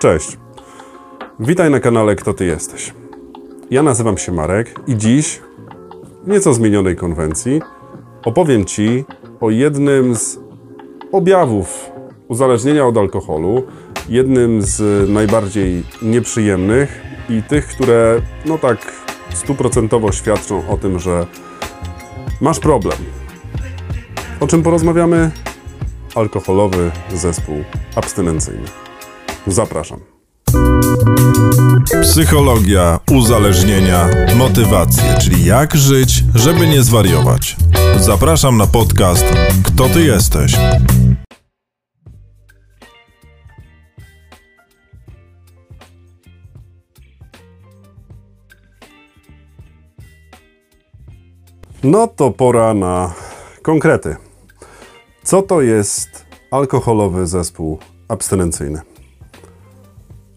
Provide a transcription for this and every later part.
Cześć. Witaj na kanale Kto Ty Jesteś. Ja nazywam się Marek i dziś, w nieco zmienionej konwencji, opowiem Ci o jednym z objawów uzależnienia od alkoholu, jednym z najbardziej nieprzyjemnych i tych, które no tak stuprocentowo świadczą o tym, że masz problem. O czym porozmawiamy? Alkoholowy zespół abstynencyjny. Zapraszam. Psychologia, uzależnienia, motywacje, czyli jak żyć, żeby nie zwariować. Zapraszam na podcast Kto ty jesteś? No to pora na konkrety. Co to jest alkoholowy zespół abstynencyjny?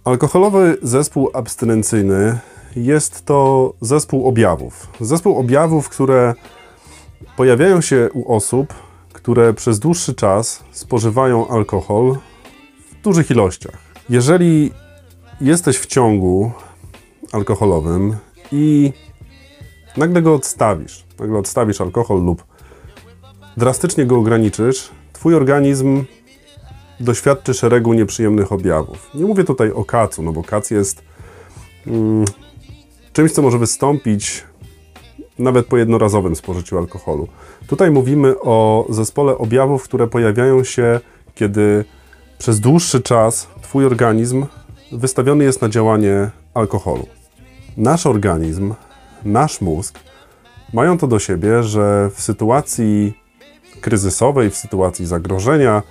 Alkoholowy zespół abstynencyjny jest to zespół objawów. Zespół objawów, które pojawiają się u osób, które przez dłuższy czas spożywają alkohol w dużych ilościach. Jeżeli jesteś w ciągu alkoholowym i nagle go odstawisz, nagle odstawisz alkohol lub drastycznie go ograniczysz, twój organizm doświadczy szeregu nieprzyjemnych objawów. Nie mówię tutaj o kacu, no bo kac jest mm, czymś, co może wystąpić nawet po jednorazowym spożyciu alkoholu. Tutaj mówimy o zespole objawów, które pojawiają się, kiedy przez dłuższy czas Twój organizm wystawiony jest na działanie alkoholu. Nasz organizm, nasz mózg mają to do siebie, że w sytuacji kryzysowej, w sytuacji zagrożenia,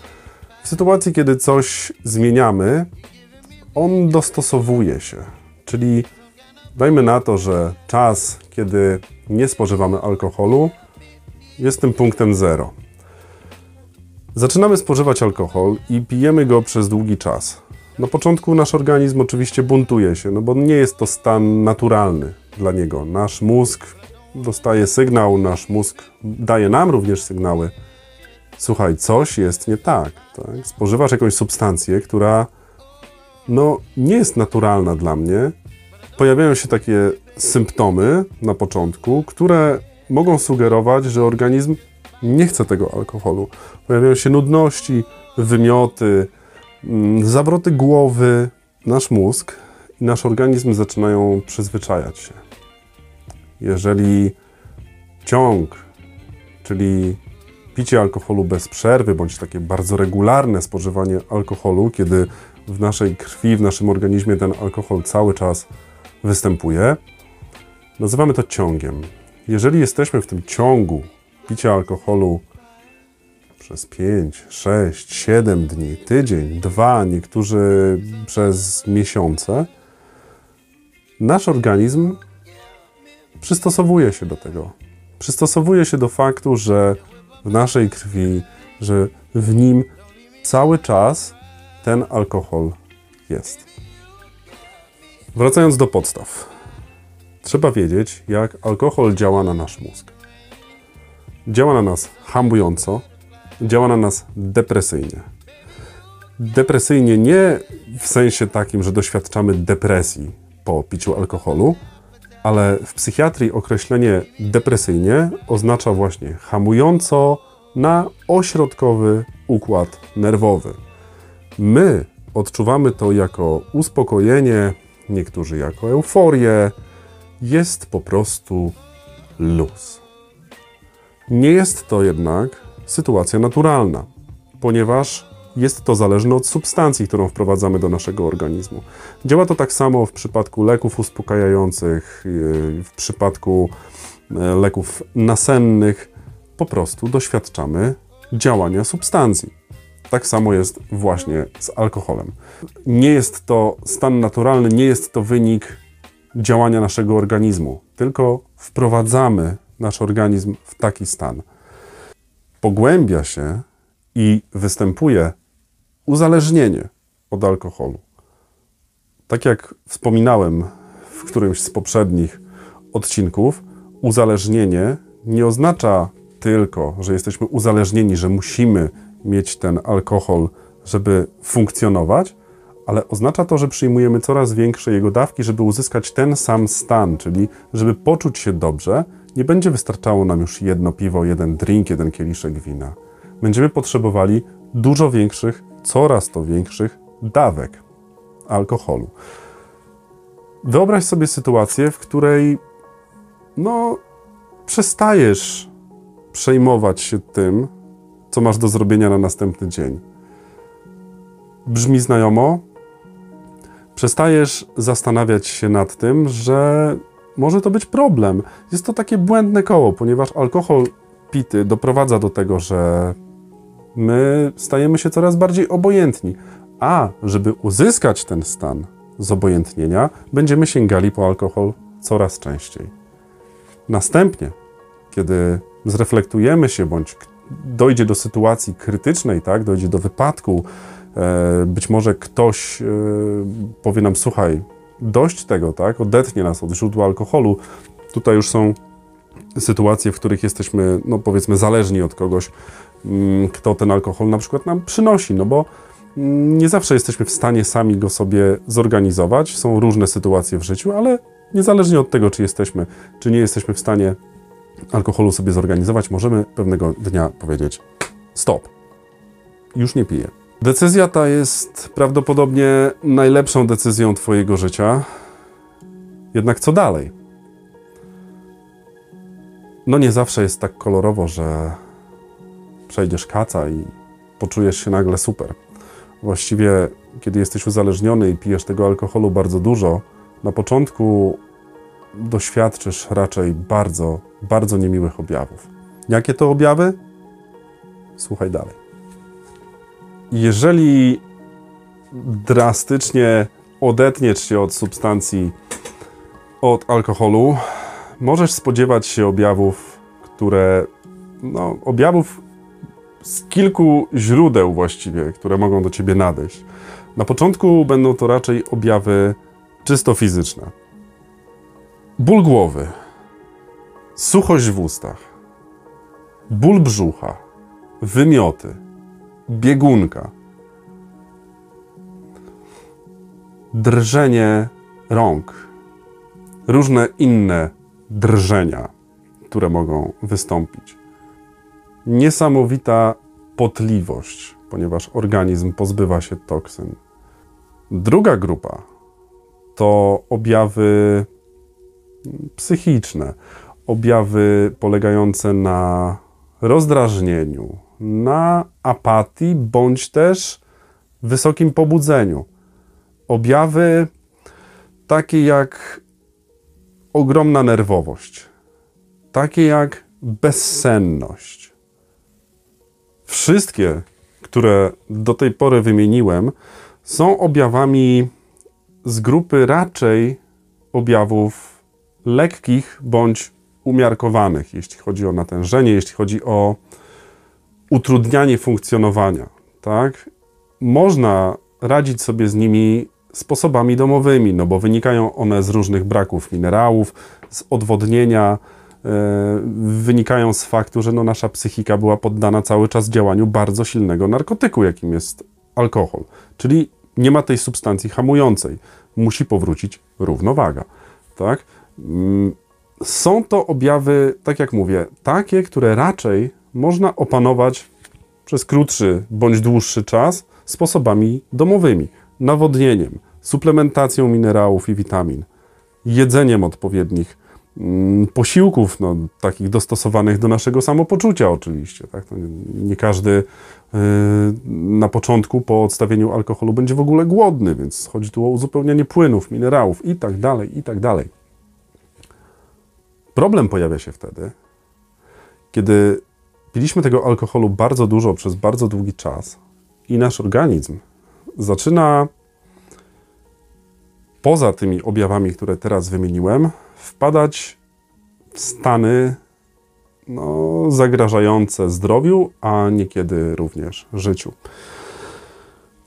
w sytuacji, kiedy coś zmieniamy, on dostosowuje się. Czyli dajmy na to, że czas, kiedy nie spożywamy alkoholu, jest tym punktem zero. Zaczynamy spożywać alkohol i pijemy go przez długi czas. Na początku nasz organizm oczywiście buntuje się, no bo nie jest to stan naturalny dla niego. Nasz mózg dostaje sygnał, nasz mózg daje nam również sygnały. Słuchaj, coś jest nie tak. tak? Spożywasz jakąś substancję, która no, nie jest naturalna dla mnie. Pojawiają się takie symptomy na początku, które mogą sugerować, że organizm nie chce tego alkoholu. Pojawiają się nudności, wymioty, mm, zawroty głowy. Nasz mózg i nasz organizm zaczynają przyzwyczajać się. Jeżeli ciąg, czyli picie alkoholu bez przerwy, bądź takie bardzo regularne spożywanie alkoholu, kiedy w naszej krwi, w naszym organizmie ten alkohol cały czas występuje, nazywamy to ciągiem. Jeżeli jesteśmy w tym ciągu picia alkoholu przez 5, 6, 7 dni, tydzień, dwa, niektórzy przez miesiące, nasz organizm przystosowuje się do tego. Przystosowuje się do faktu, że w naszej krwi, że w nim cały czas ten alkohol jest. Wracając do podstaw. Trzeba wiedzieć, jak alkohol działa na nasz mózg. Działa na nas hamująco, działa na nas depresyjnie. Depresyjnie nie w sensie takim, że doświadczamy depresji po piciu alkoholu, ale w psychiatrii określenie depresyjnie oznacza właśnie hamująco na ośrodkowy układ nerwowy. My odczuwamy to jako uspokojenie, niektórzy jako euforię. Jest po prostu luz. Nie jest to jednak sytuacja naturalna, ponieważ jest to zależne od substancji, którą wprowadzamy do naszego organizmu. Działa to tak samo w przypadku leków uspokajających, yy, w przypadku e, leków nasennych. Po prostu doświadczamy działania substancji. Tak samo jest właśnie z alkoholem. Nie jest to stan naturalny, nie jest to wynik działania naszego organizmu, tylko wprowadzamy nasz organizm w taki stan. Pogłębia się i występuje uzależnienie od alkoholu. Tak jak wspominałem w którymś z poprzednich odcinków, uzależnienie nie oznacza tylko, że jesteśmy uzależnieni, że musimy mieć ten alkohol, żeby funkcjonować, ale oznacza to, że przyjmujemy coraz większe jego dawki, żeby uzyskać ten sam stan, czyli żeby poczuć się dobrze, nie będzie wystarczało nam już jedno piwo, jeden drink, jeden kieliszek wina. Będziemy potrzebowali dużo większych, coraz to większych dawek alkoholu. Wyobraź sobie sytuację, w której no, przestajesz przejmować się tym, co masz do zrobienia na następny dzień. Brzmi znajomo? Przestajesz zastanawiać się nad tym, że może to być problem. Jest to takie błędne koło, ponieważ alkohol pity doprowadza do tego, że my stajemy się coraz bardziej obojętni. A żeby uzyskać ten stan zobojętnienia, będziemy sięgali po alkohol coraz częściej. Następnie, kiedy zreflektujemy się bądź dojdzie do sytuacji krytycznej, tak, dojdzie do wypadku, e, być może ktoś e, powie nam, słuchaj, dość tego, tak, odetnie nas od źródła alkoholu. Tutaj już są sytuacje, w których jesteśmy, no powiedzmy, zależni od kogoś, mm, kto ten alkohol na przykład nam przynosi, no bo mm, nie zawsze jesteśmy w stanie sami go sobie zorganizować. Są różne sytuacje w życiu, ale niezależnie od tego, czy jesteśmy, czy nie jesteśmy w stanie alkoholu sobie zorganizować, możemy pewnego dnia powiedzieć: stop, już nie piję. Decyzja ta jest prawdopodobnie najlepszą decyzją Twojego życia. Jednak co dalej? No, nie zawsze jest tak kolorowo, że przejdziesz kaca i poczujesz się nagle super. Właściwie, kiedy jesteś uzależniony i pijesz tego alkoholu bardzo dużo, na początku doświadczysz raczej bardzo, bardzo niemiłych objawów. Jakie to objawy? Słuchaj dalej. Jeżeli drastycznie odetniesz się od substancji, od alkoholu, możesz spodziewać się objawów, które, no, objawów z kilku źródeł właściwie, które mogą do ciebie nadejść. Na początku będą to raczej objawy czysto fizyczne. Ból głowy, suchość w ustach, ból brzucha, wymioty, biegunka, drżenie rąk, różne inne drżenia, które mogą wystąpić. Niesamowita potliwość, ponieważ organizm pozbywa się toksyn. Druga grupa to objawy psychiczne, objawy polegające na rozdrażnieniu, na apatii bądź też wysokim pobudzeniu. Objawy takie jak ogromna nerwowość, takie jak bezsenność. Wszystkie, które do tej pory wymieniłem, są objawami z grupy raczej objawów lekkich bądź umiarkowanych, jeśli chodzi o natężenie, jeśli chodzi o utrudnianie funkcjonowania. Tak? Można radzić sobie z nimi sposobami domowymi, no bo wynikają one z różnych braków minerałów, z odwodnienia, yy, wynikają z faktu, że no nasza psychika była poddana cały czas działaniu bardzo silnego narkotyku, jakim jest alkohol. Czyli nie ma tej substancji hamującej. Musi powrócić równowaga. Tak? Yy, są to objawy, tak jak mówię, takie, które raczej można opanować przez krótszy bądź dłuższy czas sposobami domowymi, nawodnieniem, suplementacją minerałów i witamin, jedzeniem odpowiednich mm, posiłków, no, takich dostosowanych do naszego samopoczucia oczywiście. Tak? nie, nie każdy yy, na początku po odstawieniu alkoholu będzie w ogóle głodny, więc chodzi tu o uzupełnianie płynów, minerałów i tak dalej, i tak dalej. Problem pojawia się wtedy, kiedy piliśmy tego alkoholu bardzo dużo przez bardzo długi czas i nasz organizm zaczyna poza tymi objawami, które teraz wymieniłem, wpadać w stany no, zagrażające zdrowiu, a niekiedy również życiu.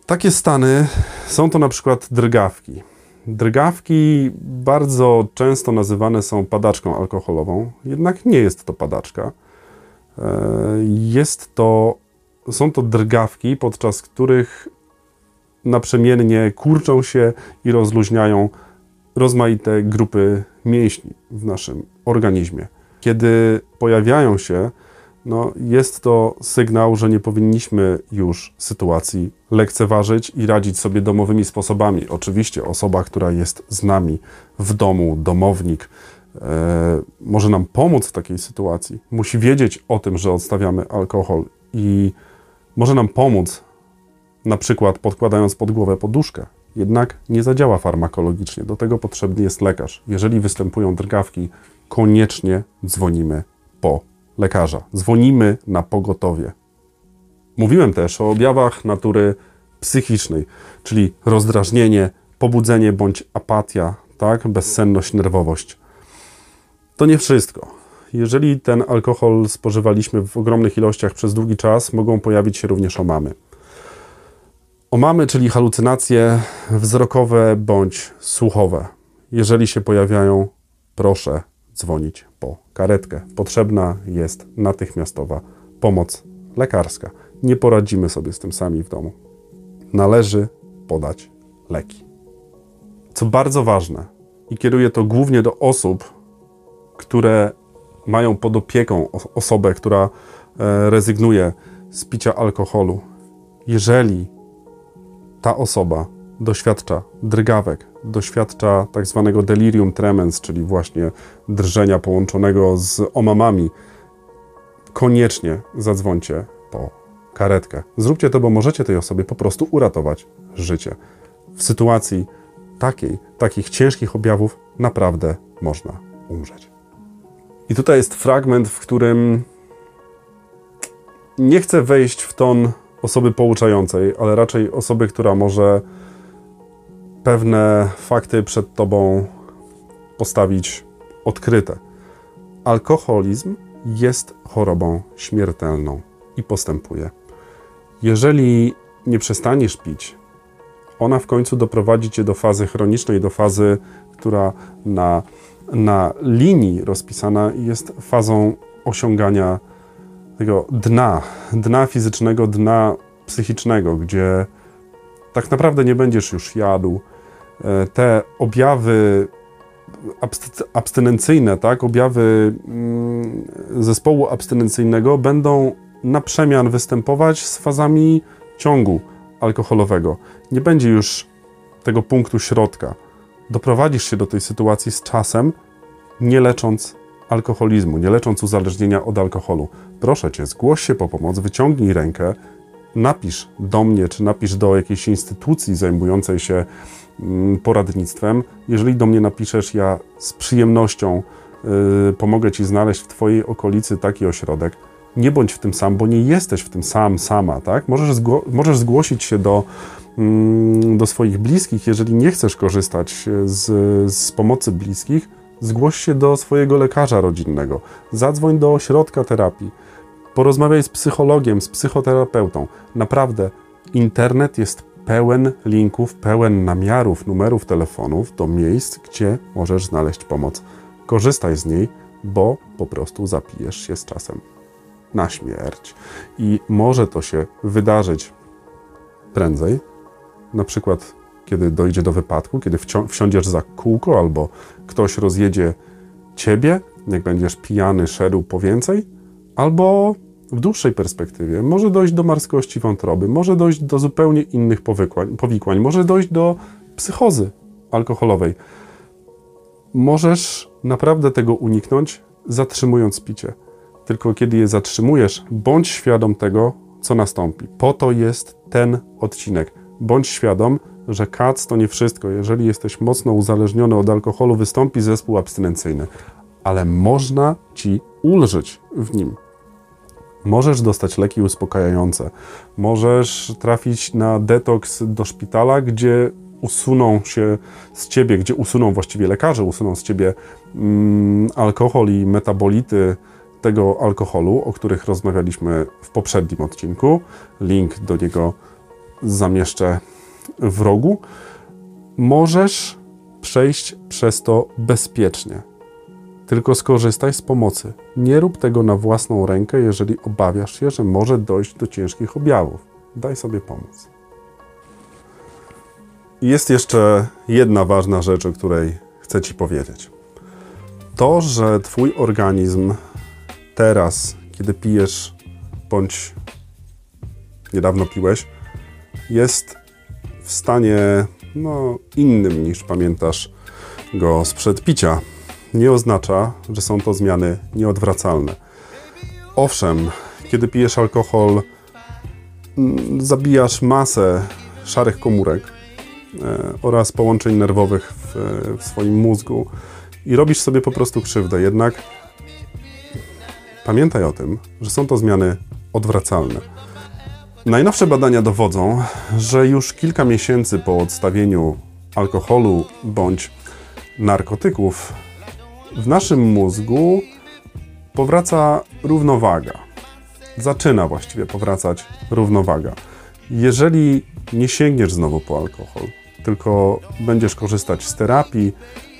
Takie stany są to na przykład drgawki. Drgawki bardzo często nazywane są padaczką alkoholową, jednak nie jest to padaczka. E, jest to, są to drgawki, podczas których naprzemiennie kurczą się i rozluźniają rozmaite grupy mięśni w naszym organizmie. Kiedy pojawiają się, no jest to sygnał, że nie powinniśmy już sytuacji lekceważyć i radzić sobie domowymi sposobami. Oczywiście osoba, która jest z nami w domu, domownik, e, może nam pomóc w takiej sytuacji. Musi wiedzieć o tym, że odstawiamy alkohol i może nam pomóc, na przykład podkładając pod głowę poduszkę. Jednak nie zadziała farmakologicznie. Do tego potrzebny jest lekarz. Jeżeli występują drgawki, koniecznie dzwonimy po lekarza. Dzwonimy na pogotowie. Mówiłem też o objawach natury psychicznej, czyli rozdrażnienie, pobudzenie bądź apatia, tak? bezsenność, nerwowość. To nie wszystko. Jeżeli ten alkohol spożywaliśmy w ogromnych ilościach przez długi czas, mogą pojawić się również omamy. Omamy, czyli halucynacje wzrokowe bądź słuchowe. Jeżeli się pojawiają, proszę dzwonić po karetkę. Potrzebna jest natychmiastowa pomoc lekarska. Nie poradzimy sobie z tym sami w domu. Należy podać leki. Co bardzo ważne, i kieruję to głównie do osób, które mają pod opieką osobę, która e, rezygnuje z picia alkoholu. Jeżeli ta osoba doświadcza drgawek, doświadcza tak zwanego delirium tremens, czyli właśnie drżenia połączonego z omamami, koniecznie zadzwońcie po karetkę. Zróbcie to, bo możecie tej osobie po prostu uratować życie. W sytuacji takiej, takich ciężkich objawów naprawdę można umrzeć. I tutaj jest fragment, w którym nie chcę wejść w ton osoby pouczającej, ale raczej osoby, która może pewne fakty przed tobą postawić odkryte. Alkoholizm jest chorobą śmiertelną i postępuje. Jeżeli nie przestaniesz pić, ona w końcu doprowadzi cię do fazy chronicznej, do fazy, która na, na linii rozpisana jest fazą osiągania tego dna, dna fizycznego, dna psychicznego, gdzie tak naprawdę nie będziesz już jadł. E, te objawy abstynencyjne, tak, objawy mm, zespołu abstynencyjnego będą na przemian występować z fazami ciągu alkoholowego. Nie będzie już tego punktu środka. Doprowadzisz się do tej sytuacji z czasem, nie lecząc alkoholizmu, nie lecząc uzależnienia od alkoholu. Proszę cię, zgłoś się po pomoc, wyciągnij rękę, napisz do mnie, czy napisz do jakiejś instytucji zajmującej się mm, poradnictwem. Jeżeli do mnie napiszesz, ja z przyjemnością y, pomogę ci znaleźć w twojej okolicy taki ośrodek. Nie bądź w tym sam, bo nie jesteś w tym sam, sama, tak? Możesz, zgło możesz zgłosić się do, mm, do swoich bliskich, jeżeli nie chcesz korzystać z, z pomocy bliskich, Zgłoś się do swojego lekarza rodzinnego, zadzwoń do ośrodka terapii, porozmawiaj z psychologiem, z psychoterapeutą. Naprawdę, internet jest pełen linków, pełen namiarów, numerów telefonów do miejsc, gdzie możesz znaleźć pomoc. Korzystaj z niej, bo po prostu zapijesz się z czasem na śmierć. I może to się wydarzyć prędzej, na przykład kiedy dojdzie do wypadku, kiedy wsiądziesz za kółko albo ktoś rozjedzie ciebie, jak będziesz pijany, szedł po więcej, albo w dłuższej perspektywie może dojść do marskości wątroby, może dojść do zupełnie innych powikłań, może dojść do psychozy alkoholowej. Możesz naprawdę tego uniknąć, zatrzymując picie. Tylko kiedy je zatrzymujesz, bądź świadom tego, co nastąpi. Po to jest ten odcinek. Bądź świadom, że kac to nie wszystko. Jeżeli jesteś mocno uzależniony od alkoholu, wystąpi zespół abstynencyjny, ale można ci ulżyć w nim. Możesz dostać leki uspokajające, możesz trafić na detoks do szpitala, gdzie usuną się z ciebie, gdzie usuną właściwie lekarze, usuną z ciebie mm, alkohol i metabolity tego alkoholu, o których rozmawialiśmy w poprzednim odcinku. Link do niego zamieszczę w rogu, możesz przejść przez to bezpiecznie. Tylko skorzystaj z pomocy. Nie rób tego na własną rękę, jeżeli obawiasz się, że może dojść do ciężkich objawów. Daj sobie pomóc. Jest jeszcze jedna ważna rzecz, o której chcę Ci powiedzieć. To, że Twój organizm teraz, kiedy pijesz, bądź niedawno piłeś, jest w stanie no, innym niż pamiętasz go sprzed picia, nie oznacza, że są to zmiany nieodwracalne. Owszem, kiedy pijesz alkohol, mm, zabijasz masę szarych komórek e, oraz połączeń nerwowych w, w swoim mózgu i robisz sobie po prostu krzywdę. Jednak pamiętaj o tym, że są to zmiany odwracalne. Najnowsze badania dowodzą, że już kilka miesięcy po odstawieniu alkoholu bądź narkotyków w naszym mózgu powraca równowaga. Zaczyna właściwie powracać równowaga. Jeżeli nie sięgniesz znowu po alkohol, tylko będziesz korzystać z terapii,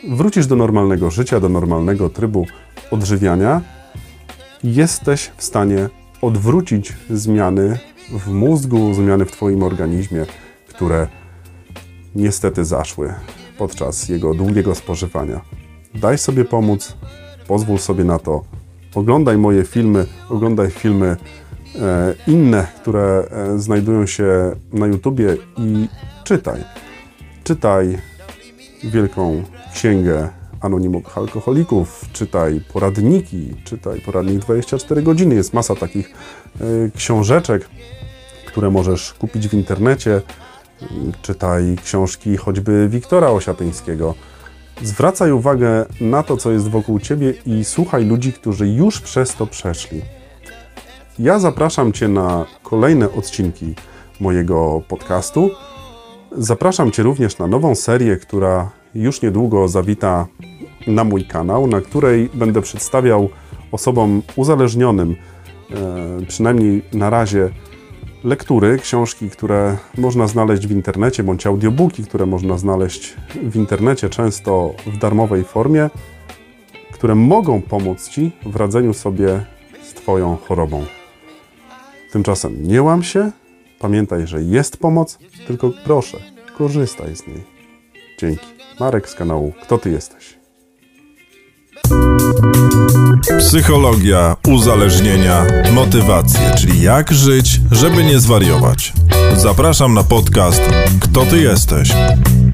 wrócisz do normalnego życia, do normalnego trybu odżywiania, jesteś w stanie odwrócić zmiany w mózgu, zmiany w Twoim organizmie, które niestety zaszły podczas jego długiego spożywania. Daj sobie pomóc, pozwól sobie na to. Oglądaj moje filmy, oglądaj filmy e, inne, które e, znajdują się na YouTubie i czytaj. Czytaj wielką księgę anonimowych alkoholików, czytaj poradniki, czytaj poradnik 24 godziny. Jest masa takich książeczek, które możesz kupić w internecie. Czytaj książki choćby Wiktora Osiatyńskiego. Zwracaj uwagę na to, co jest wokół ciebie i słuchaj ludzi, którzy już przez to przeszli. Ja zapraszam Cię na kolejne odcinki mojego podcastu. Zapraszam Cię również na nową serię, która już niedługo zawita na mój kanał, na której będę przedstawiał osobom uzależnionym, przynajmniej na razie, lektury, książki, które można znaleźć w internecie, bądź audiobooki, które można znaleźć w internecie, często w darmowej formie, które mogą pomóc Ci w radzeniu sobie z Twoją chorobą. Tymczasem nie łam się, pamiętaj, że jest pomoc, tylko proszę, korzystaj z niej. Dzięki. Marek z kanału Kto Ty Jesteś? Psychologia, uzależnienia, motywacje, czyli jak żyć, żeby nie zwariować. Zapraszam na podcast Kto Ty Jesteś?